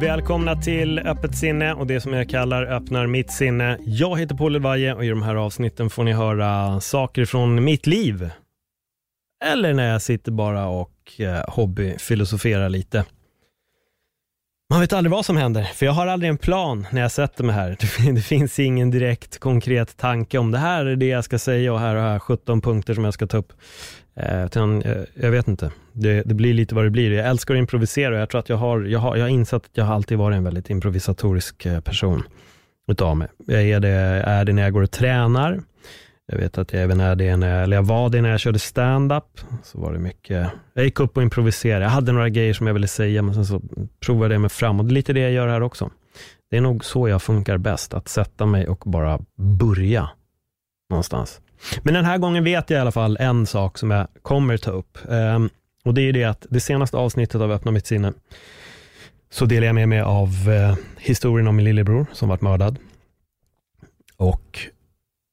Välkomna till Öppet sinne och det som jag kallar Öppnar mitt sinne. Jag heter Paul Elvaje och i de här avsnitten får ni höra saker från mitt liv. Eller när jag sitter bara och eh, hobbyfilosoferar lite. Man vet aldrig vad som händer, för jag har aldrig en plan när jag sätter mig här. Det finns ingen direkt konkret tanke om det här är det jag ska säga och här har jag 17 punkter som jag ska ta upp. Eh, utan, eh, jag vet inte. Det, det, blir lite vad det blir. Jag älskar att improvisera och jag tror att jag har, jag har, jag har insett att jag har alltid varit en väldigt improvisatorisk eh, person utav mig. Jag är det, är det när jag går och tränar. Jag vet att jag även är det när jag, eller jag var det när jag körde stand-up. Så var det mycket, jag gick upp och improviserade. Jag hade några grejer som jag ville säga, men sen så provade jag mig fram. Och det är lite det jag gör här också. Det är nog så jag funkar bäst, att sätta mig och bara börja någonstans. Men den här gången vet jag i alla fall en sak som jag kommer ta upp. Um, och det är det att det senaste avsnittet av Öppna mitt sinne, så delar jag med mig av uh, historien om min lillebror som varit mördad. Och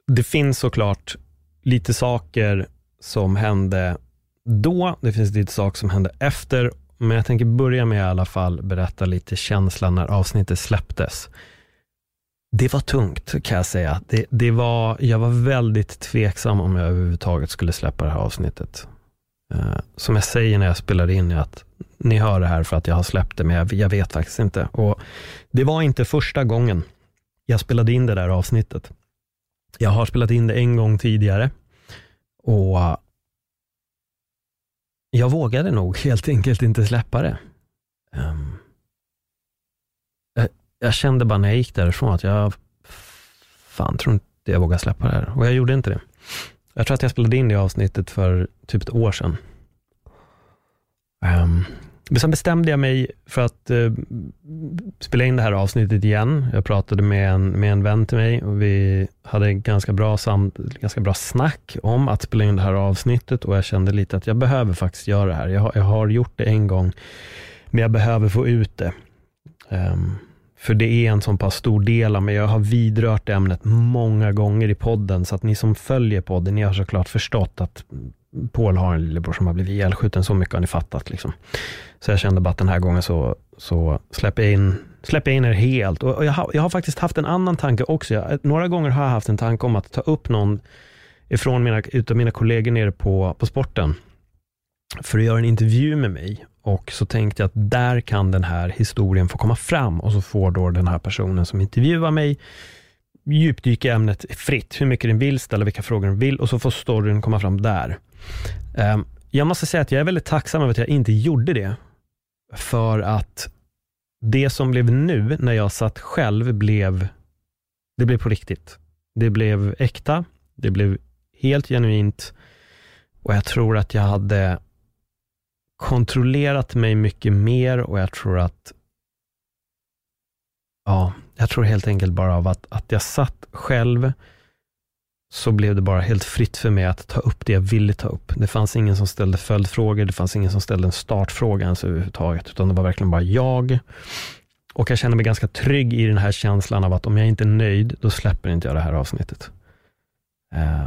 det finns såklart lite saker som hände då, det finns lite saker som hände efter, men jag tänker börja med i alla fall berätta lite känslan när avsnittet släpptes. Det var tungt kan jag säga. Det, det var, jag var väldigt tveksam om jag överhuvudtaget skulle släppa det här avsnittet. Uh, som jag säger när jag spelar in är att ni hör det här för att jag har släppt det, men jag, jag, vet faktiskt inte. Och Det var inte första gången jag spelade in det där avsnittet. Jag har spelat in det en gång tidigare och uh, jag vågade nog helt enkelt inte släppa det. Um, jag kände bara när jag gick därifrån att jag fan tror inte jag vågar släppa det här. Och jag gjorde inte det. Jag tror att jag spelade in det avsnittet för typ ett år sedan. Um, men sen bestämde jag mig för att eh, spela in det här avsnittet igen. Jag pratade med en, med en vän till mig och vi hade ganska bra, sam, ganska bra snack om att spela in det här avsnittet och jag kände lite att jag behöver faktiskt göra det här. Jag har, jag har gjort det en gång, men jag behöver få ut det. Um, för det är en så pass stor del av mig. Jag har vidrört ämnet många gånger i podden, så att ni som följer podden, ni har såklart förstått att Paul har en lillebror som har blivit ihjälskjuten. Så mycket har ni fattat. Liksom. Så jag kände bara att den här gången så, så släpper jag in släpper jag in er helt. Och jag har, jag har faktiskt haft en annan tanke också. Jag, eh, några gånger har jag haft en tanke om att ta upp någon ifrån mina, utav mina kollegor nere på, på sporten, för att göra en intervju med mig och så tänkte jag att där kan den här historien få komma fram och så får då den här personen som intervjuar mig djupdyka i ämnet fritt, hur mycket den vill, ställa vilka frågor den vill och så får storyn komma fram där. Ehm, jag måste säga att jag är väldigt tacksam över att jag inte gjorde det, för att det som blev nu, när jag satt själv, blev, det blev på riktigt. Det blev äkta, det blev helt genuint och jag tror att jag hade kontrollerat mig mycket mer och jag tror att Ja, jag tror helt enkelt bara av att, att jag satt själv, så blev det bara helt fritt för mig att ta upp det jag ville ta upp. Det fanns ingen som ställde följdfrågor, det fanns ingen som ställde en startfråga ens överhuvudtaget, utan det var verkligen bara jag. Och jag känner mig ganska trygg i den här känslan av att om jag inte är nöjd, då släpper inte jag det här avsnittet. Eh,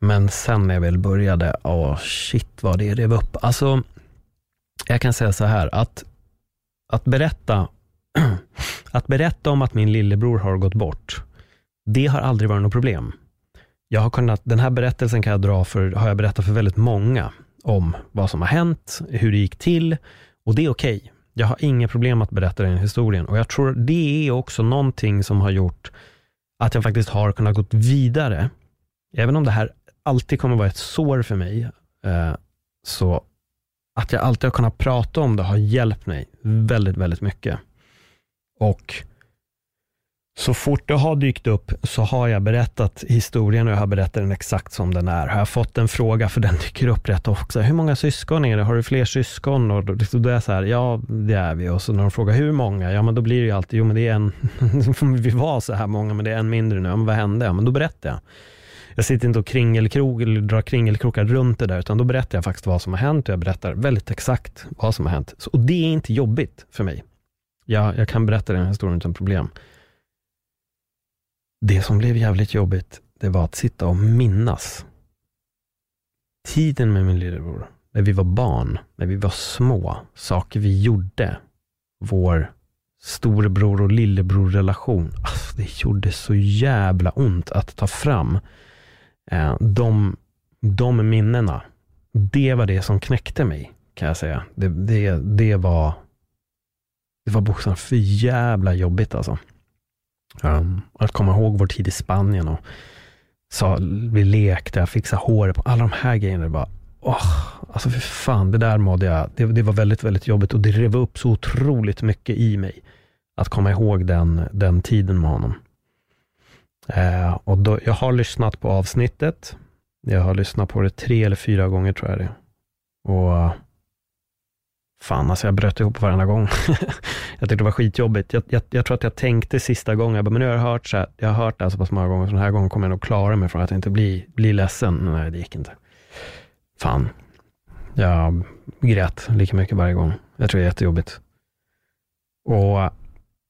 men sen när jag väl började, åh oh shit vad det rev upp. Alltså, jag kan säga så här, att, att berätta att berätta om att min lillebror har gått bort, det har aldrig varit något problem. Jag har kunnat, den här berättelsen kan jag dra för, har jag berättat för väldigt många om vad som har hänt, hur det gick till och det är okej. Okay. Jag har inga problem att berätta den historien och jag tror det är också någonting som har gjort att jag faktiskt har kunnat gå vidare. Även om det här alltid kommer vara ett sår för mig, eh, så att jag alltid har kunnat prata om det har hjälpt mig väldigt, väldigt mycket. Och så fort det har dykt upp så har jag berättat historien och jag har berättat den exakt som den är. Har jag fått en fråga, för den dyker upp rätt ofta, hur många syskon är det? Har du fler syskon? Och då, liksom, då är jag så här, ja det är vi. Och så när de frågar hur många? Ja men då blir det ju alltid, jo men det är en, vi var så här många men det är en mindre nu. Ja, men vad hände? Ja men då berättar jag. Jag sitter inte och kringelkrok, eller drar kringelkrokar runt det där, utan då berättar jag faktiskt vad som har hänt och jag berättar väldigt exakt vad som har hänt. Så, och det är inte jobbigt för mig. Jag, jag kan berätta den här historien utan problem. Det som blev jävligt jobbigt, det var att sitta och minnas tiden med min lillebror, när vi var barn, när vi var små, saker vi gjorde, vår storebror och lillebror relation. Alltså, det gjorde så jävla ont att ta fram eh, de, de minnena. Det var det som knäckte mig, kan jag säga. Det, det, det var det var bokstavligen för jävla jobbigt alltså. Um, att komma ihåg vår tid i Spanien och sa, vi lekte, jag fixade håret på alla de här grejerna. Det bara, oh, alltså för fan, det där mådde jag, det, det, var väldigt, väldigt jobbigt och det rev upp så otroligt mycket i mig. Att komma ihåg den, den tiden med honom. Uh, och då, jag har lyssnat på avsnittet. Jag har lyssnat på det tre eller fyra gånger tror jag det Och Fan, alltså jag bröt ihop varenda gång. jag tyckte det var skitjobbigt. Jag, jag, jag, tror att jag tänkte sista gången, jag bara, men nu har jag hört så här, jag har hört det här så pass många gånger, så den här gången kommer jag nog klara mig från att inte bli, bli ledsen. Nej, det gick inte. Fan. Jag grät lika mycket varje gång. Jag tror det är jättejobbigt. Och eh,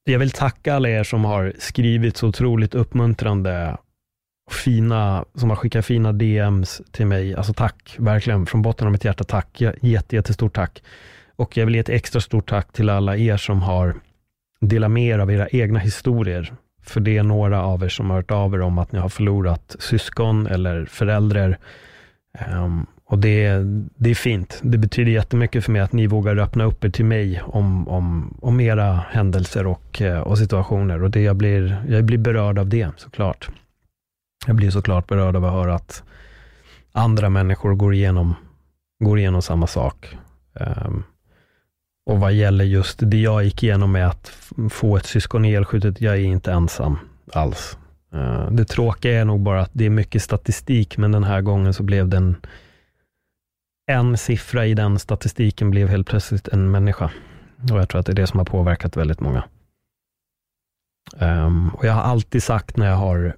jag vill tacka alla er som har skrivit så otroligt uppmuntrande fina, som har skickat fina DMs till mig. Alltså tack, verkligen, från botten av mitt hjärta, tack. Jätte, jättestort tack. Och jag vill ge ett extra stort tack till alla er som har delat med er av era egna historier. För det är några av er som har hört av er om att ni har förlorat syskon eller föräldrar. Um, och det, det är fint. Det betyder jättemycket för mig att ni vågar öppna upp er till mig om, om, om era händelser och, eh, och situationer. Och det jag, blir, jag blir berörd av det såklart. Jag blir såklart berörd av att höra att andra människor går igenom, går igenom samma sak. Um, och vad gäller just det jag gick igenom med att få ett syskon ihjälskjutet, jag är inte ensam alls. Eh, det tråkiga är nog bara att det är mycket statistik, men den här gången så blev den en siffra i den statistiken blev helt plötsligt en människa. Och jag tror att det är det som har påverkat väldigt många. Um, och Jag har alltid sagt när jag har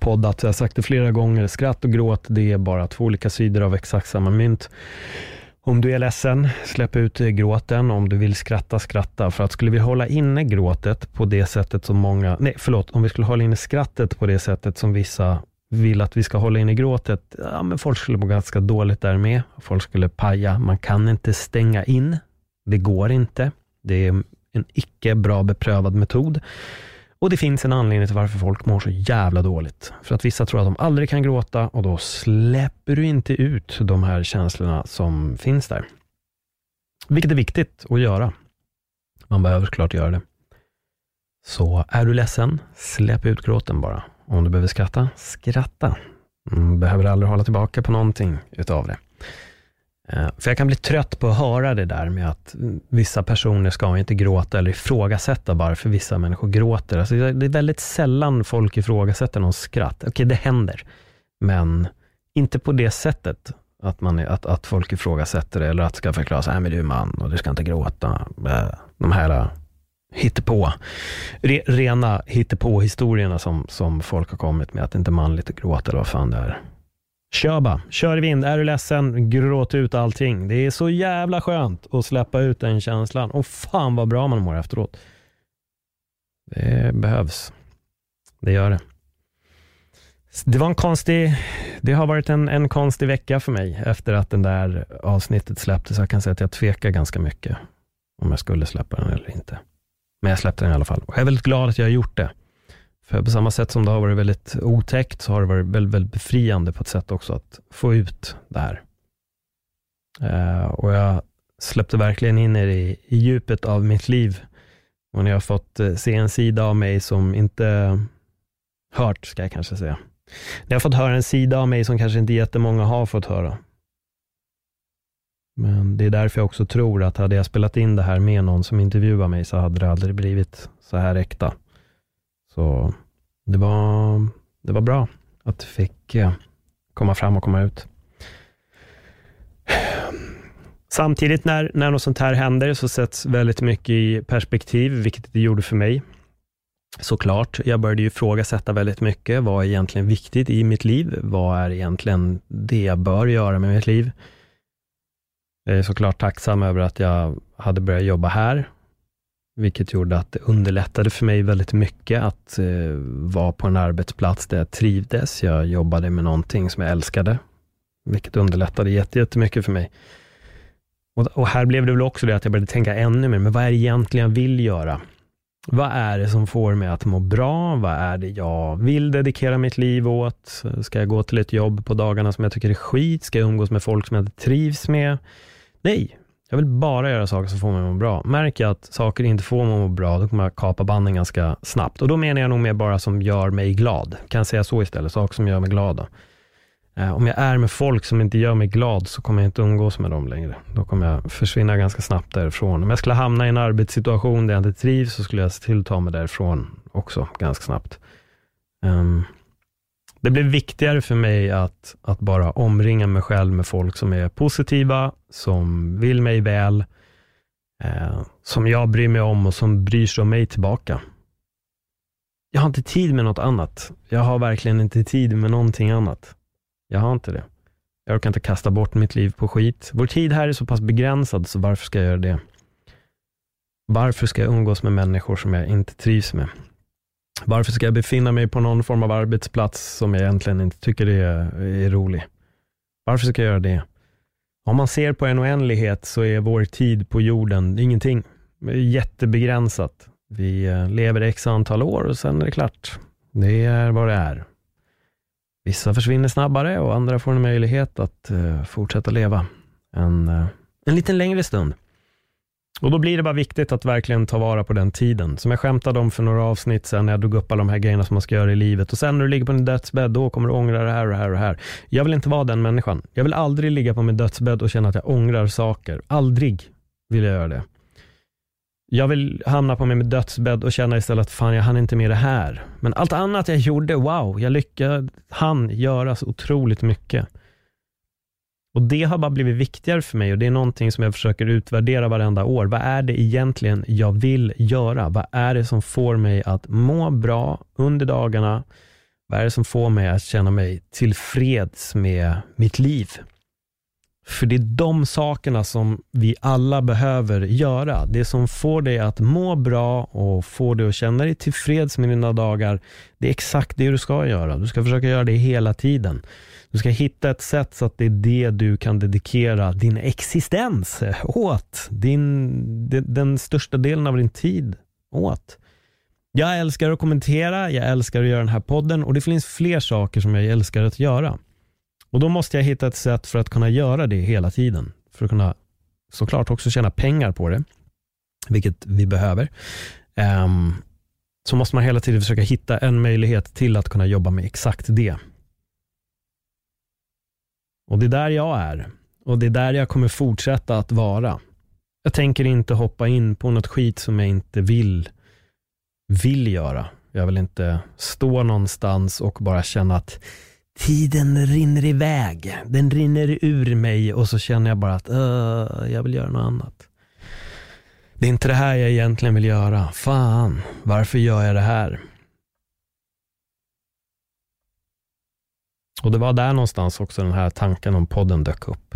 poddat, jag har sagt det flera gånger, skratt och gråt, det är bara två olika sidor av exakt samma mynt. Om du är ledsen, släpp ut gråten. Om du vill skratta, skratta. För att skulle vi hålla inne gråtet på det sättet som många, nej förlåt, om vi skulle hålla inne skrattet på det sättet som vissa vill att vi ska hålla inne gråtet, ja men folk skulle må ganska dåligt där med. Folk skulle paja. Man kan inte stänga in. Det går inte. Det är en icke bra beprövad metod. Och det finns en anledning till varför folk mår så jävla dåligt. För att vissa tror att de aldrig kan gråta och då släpper du inte ut de här känslorna som finns där. Vilket är viktigt att göra. Man behöver klart göra det. Så är du ledsen, släpp ut gråten bara. Om du behöver skratta, skratta. Du behöver aldrig hålla tillbaka på någonting utav det. Eh, för jag kan bli trött på att höra det där med att vissa personer ska inte gråta eller ifrågasätta varför vissa människor gråter. Alltså det är väldigt sällan folk ifrågasätter någon skratt. Okej, det händer, men inte på det sättet. Att, man, att, att folk ifrågasätter det eller att ska förklara, så här, men du är man och du ska inte gråta. Eh, de här eh, hittepå, re, rena hittepå-historierna som, som folk har kommit med, att det inte är manligt att gråta eller vad fan det är. Kör bara, kör i vind. Är du ledsen, gråt ut allting. Det är så jävla skönt att släppa ut den känslan. Och fan vad bra man mår efteråt. Det behövs. Det gör det. Det var en konstig, det har varit en, en konstig vecka för mig efter att den där avsnittet släpptes. Jag kan säga att jag tvekar ganska mycket om jag skulle släppa den eller inte. Men jag släppte den i alla fall. Och jag är väldigt glad att jag har gjort det. För på samma sätt som det har varit väldigt otäckt, så har det varit väldigt, väldigt befriande på ett sätt också att få ut det här. Eh, och jag släppte verkligen in er i, i djupet av mitt liv. Och ni har fått eh, se en sida av mig som inte hört, ska jag kanske säga. Ni har fått höra en sida av mig som kanske inte jättemånga har fått höra. Men det är därför jag också tror att hade jag spelat in det här med någon som intervjuar mig så hade det aldrig blivit så här äkta. Så det var, det var bra att det fick eh, komma fram och komma ut. Samtidigt när, när något sånt här händer så sätts väldigt mycket i perspektiv, vilket det gjorde för mig. Såklart, jag började ju ifrågasätta väldigt mycket. Vad är egentligen viktigt i mitt liv? Vad är egentligen det jag bör göra med mitt liv? Jag är såklart tacksam över att jag hade börjat jobba här, vilket gjorde att det underlättade för mig väldigt mycket att eh, vara på en arbetsplats där jag trivdes. Jag jobbade med någonting som jag älskade, vilket underlättade jättemycket för mig. Och, och här blev det väl också det att jag började tänka ännu mer, men vad är det egentligen jag vill göra? Vad är det som får mig att må bra? Vad är det jag vill dedikera mitt liv åt? Ska jag gå till ett jobb på dagarna som jag tycker är skit? Ska jag umgås med folk som jag inte trivs med? Nej, jag vill bara göra saker som får mig att må bra. Märker jag att saker inte får mig att må bra, då kommer jag kapa banden ganska snabbt. Och då menar jag nog mer bara som gör mig glad. Kan jag säga så istället? Saker som gör mig glad. Då. Eh, om jag är med folk som inte gör mig glad, så kommer jag inte umgås med dem längre. Då kommer jag försvinna ganska snabbt därifrån. Om jag skulle hamna i en arbetssituation där jag inte trivs, så skulle jag se till att ta mig därifrån också ganska snabbt. Um, det blir viktigare för mig att, att bara omringa mig själv med folk som är positiva, som vill mig väl, eh, som jag bryr mig om och som bryr sig om mig tillbaka. Jag har inte tid med något annat. Jag har verkligen inte tid med någonting annat. Jag har inte det. Jag orkar inte kasta bort mitt liv på skit. Vår tid här är så pass begränsad, så varför ska jag göra det? Varför ska jag umgås med människor som jag inte trivs med? Varför ska jag befinna mig på någon form av arbetsplats som jag egentligen inte tycker är, är rolig? Varför ska jag göra det? Om man ser på en oändlighet så är vår tid på jorden ingenting. Jättebegränsat. Vi eh, lever x antal år och sen är det klart. Det är vad det är. Vissa försvinner snabbare och andra får en möjlighet att eh, fortsätta leva en, eh, en liten längre stund. Och Då blir det bara viktigt att verkligen ta vara på den tiden. Som jag skämtade om för några avsnitt sen, när jag drog upp alla de här grejerna som man ska göra i livet. Och sen när du ligger på din dödsbädd, då kommer du ångra det här och det här och det här. Jag vill inte vara den människan. Jag vill aldrig ligga på min dödsbädd och känna att jag ångrar saker. Aldrig vill jag göra det. Jag vill hamna på min dödsbädd och känna istället att fan, jag hann inte med det här. Men allt annat jag gjorde, wow, jag lyckades, hann göra så otroligt mycket. Och Det har bara blivit viktigare för mig och det är någonting som jag försöker utvärdera varenda år. Vad är det egentligen jag vill göra? Vad är det som får mig att må bra under dagarna? Vad är det som får mig att känna mig tillfreds med mitt liv? För det är de sakerna som vi alla behöver göra. Det som får dig att må bra och får dig att känna dig tillfreds med dina dagar, det är exakt det du ska göra. Du ska försöka göra det hela tiden. Du ska hitta ett sätt så att det är det du kan dedikera din existens åt. Din, den största delen av din tid åt. Jag älskar att kommentera, jag älskar att göra den här podden och det finns fler saker som jag älskar att göra. Och Då måste jag hitta ett sätt för att kunna göra det hela tiden. För att kunna såklart också tjäna pengar på det, vilket vi behöver. Um, så måste man hela tiden försöka hitta en möjlighet till att kunna jobba med exakt det. Och det är där jag är. Och det är där jag kommer fortsätta att vara. Jag tänker inte hoppa in på något skit som jag inte vill, vill göra. Jag vill inte stå någonstans och bara känna att tiden rinner iväg. Den rinner ur mig och så känner jag bara att uh, jag vill göra något annat. Det är inte det här jag egentligen vill göra. Fan, varför gör jag det här? Och det var där någonstans också den här tanken om podden dök upp.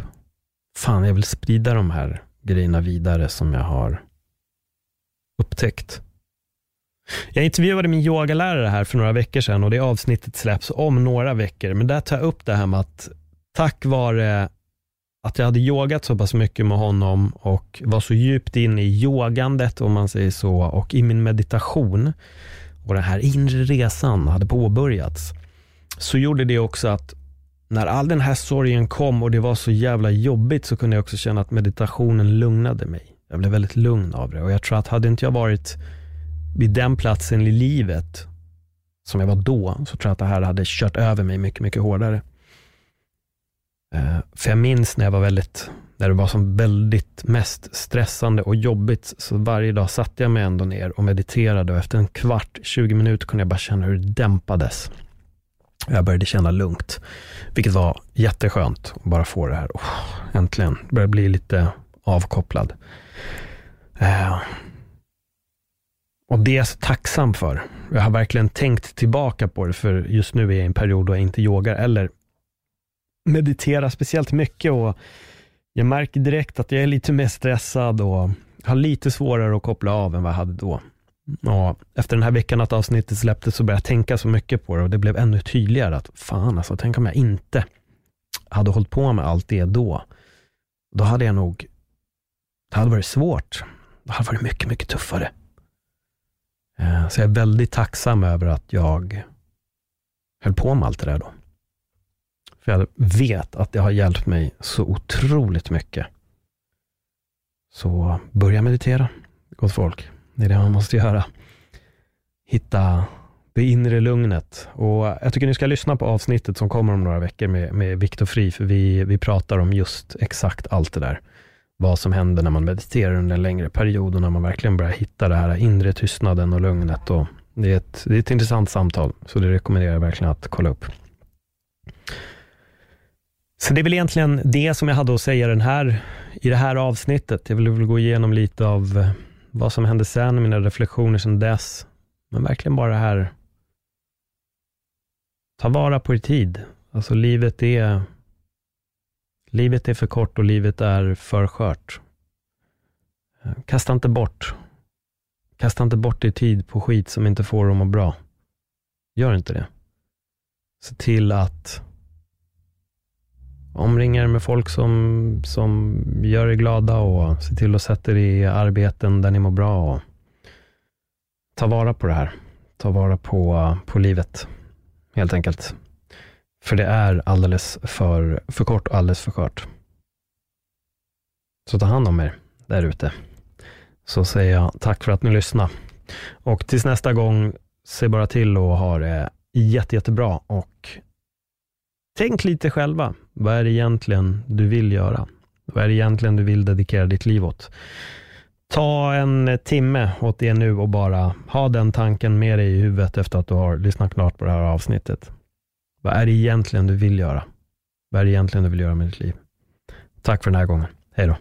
Fan, jag vill sprida de här grejerna vidare som jag har upptäckt. Jag intervjuade min yogalärare här för några veckor sedan och det avsnittet släpps om några veckor. Men där tar jag upp det här med att tack vare att jag hade yogat så pass mycket med honom och var så djupt inne i yogandet om man säger så och i min meditation och den här inre resan hade påbörjats så gjorde det också att när all den här sorgen kom och det var så jävla jobbigt så kunde jag också känna att meditationen lugnade mig. Jag blev väldigt lugn av det och jag tror att hade inte jag varit vid den platsen i livet som jag var då, så tror jag att det här hade kört över mig mycket, mycket hårdare. Eh, för jag minns när jag var väldigt, när det var som väldigt mest stressande och jobbigt, så varje dag satte jag mig ändå ner och mediterade och efter en kvart, 20 minuter kunde jag bara känna hur det dämpades. Jag började känna lugnt, vilket var jätteskönt att bara få det här. Oh, äntligen, började bli lite avkopplad. Eh, och det är jag så tacksam för. Jag har verkligen tänkt tillbaka på det, för just nu är jag i en period då jag inte yogar eller mediterar speciellt mycket och jag märker direkt att jag är lite mer stressad och har lite svårare att koppla av än vad jag hade då. Och efter den här veckan att avsnittet släpptes så började jag tänka så mycket på det och det blev ännu tydligare att fan alltså, tänk om jag inte hade hållit på med allt det då. Då hade jag nog, det hade varit svårt. Det hade varit mycket, mycket tuffare. Eh, så jag är väldigt tacksam över att jag höll på med allt det där då. För jag vet att det har hjälpt mig så otroligt mycket. Så börja meditera, gott folk. Det är det man måste göra. Hitta det inre lugnet. Och jag tycker ni ska lyssna på avsnittet som kommer om några veckor med, med Viktor Fri, för vi, vi pratar om just exakt allt det där. Vad som händer när man mediterar under en längre period och när man verkligen börjar hitta det här inre tystnaden och lugnet. Och det, är ett, det är ett intressant samtal, så det rekommenderar jag verkligen att kolla upp. Så det är väl egentligen det som jag hade att säga den här, i det här avsnittet. Jag vill väl gå igenom lite av eh, vad som hände sen, mina reflektioner sedan dess. Men verkligen bara det här, ta vara på er tid. Alltså livet är, livet är för kort och livet är för skört. Eh, kasta inte bort, kasta inte bort din tid på skit som inte får dem att må bra. Gör inte det. Se till att omringa med folk som, som gör er glada och se till att sätta er i arbeten där ni mår bra. Och ta vara på det här. Ta vara på, eh, på livet, helt enkelt. För det är alldeles för, för kort och alldeles för skört. Så ta hand om er där ute. Så säger jag tack för att ni lyssnade. Och tills nästa gång, se bara till att ha det jätte, jättebra och tänk lite själva. Vad är det egentligen du vill göra? Vad är det egentligen du vill dedikera ditt liv åt? Ta en timme åt det nu och bara ha den tanken med dig i huvudet efter att du har lyssnat klart på det här avsnittet. Vad är det egentligen du vill göra? Vad är det egentligen du vill göra med ditt liv? Tack för den här gången. Hej då.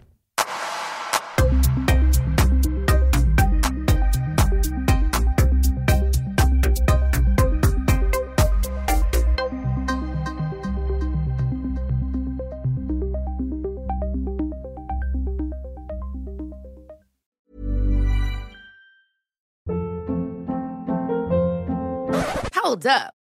Hold up.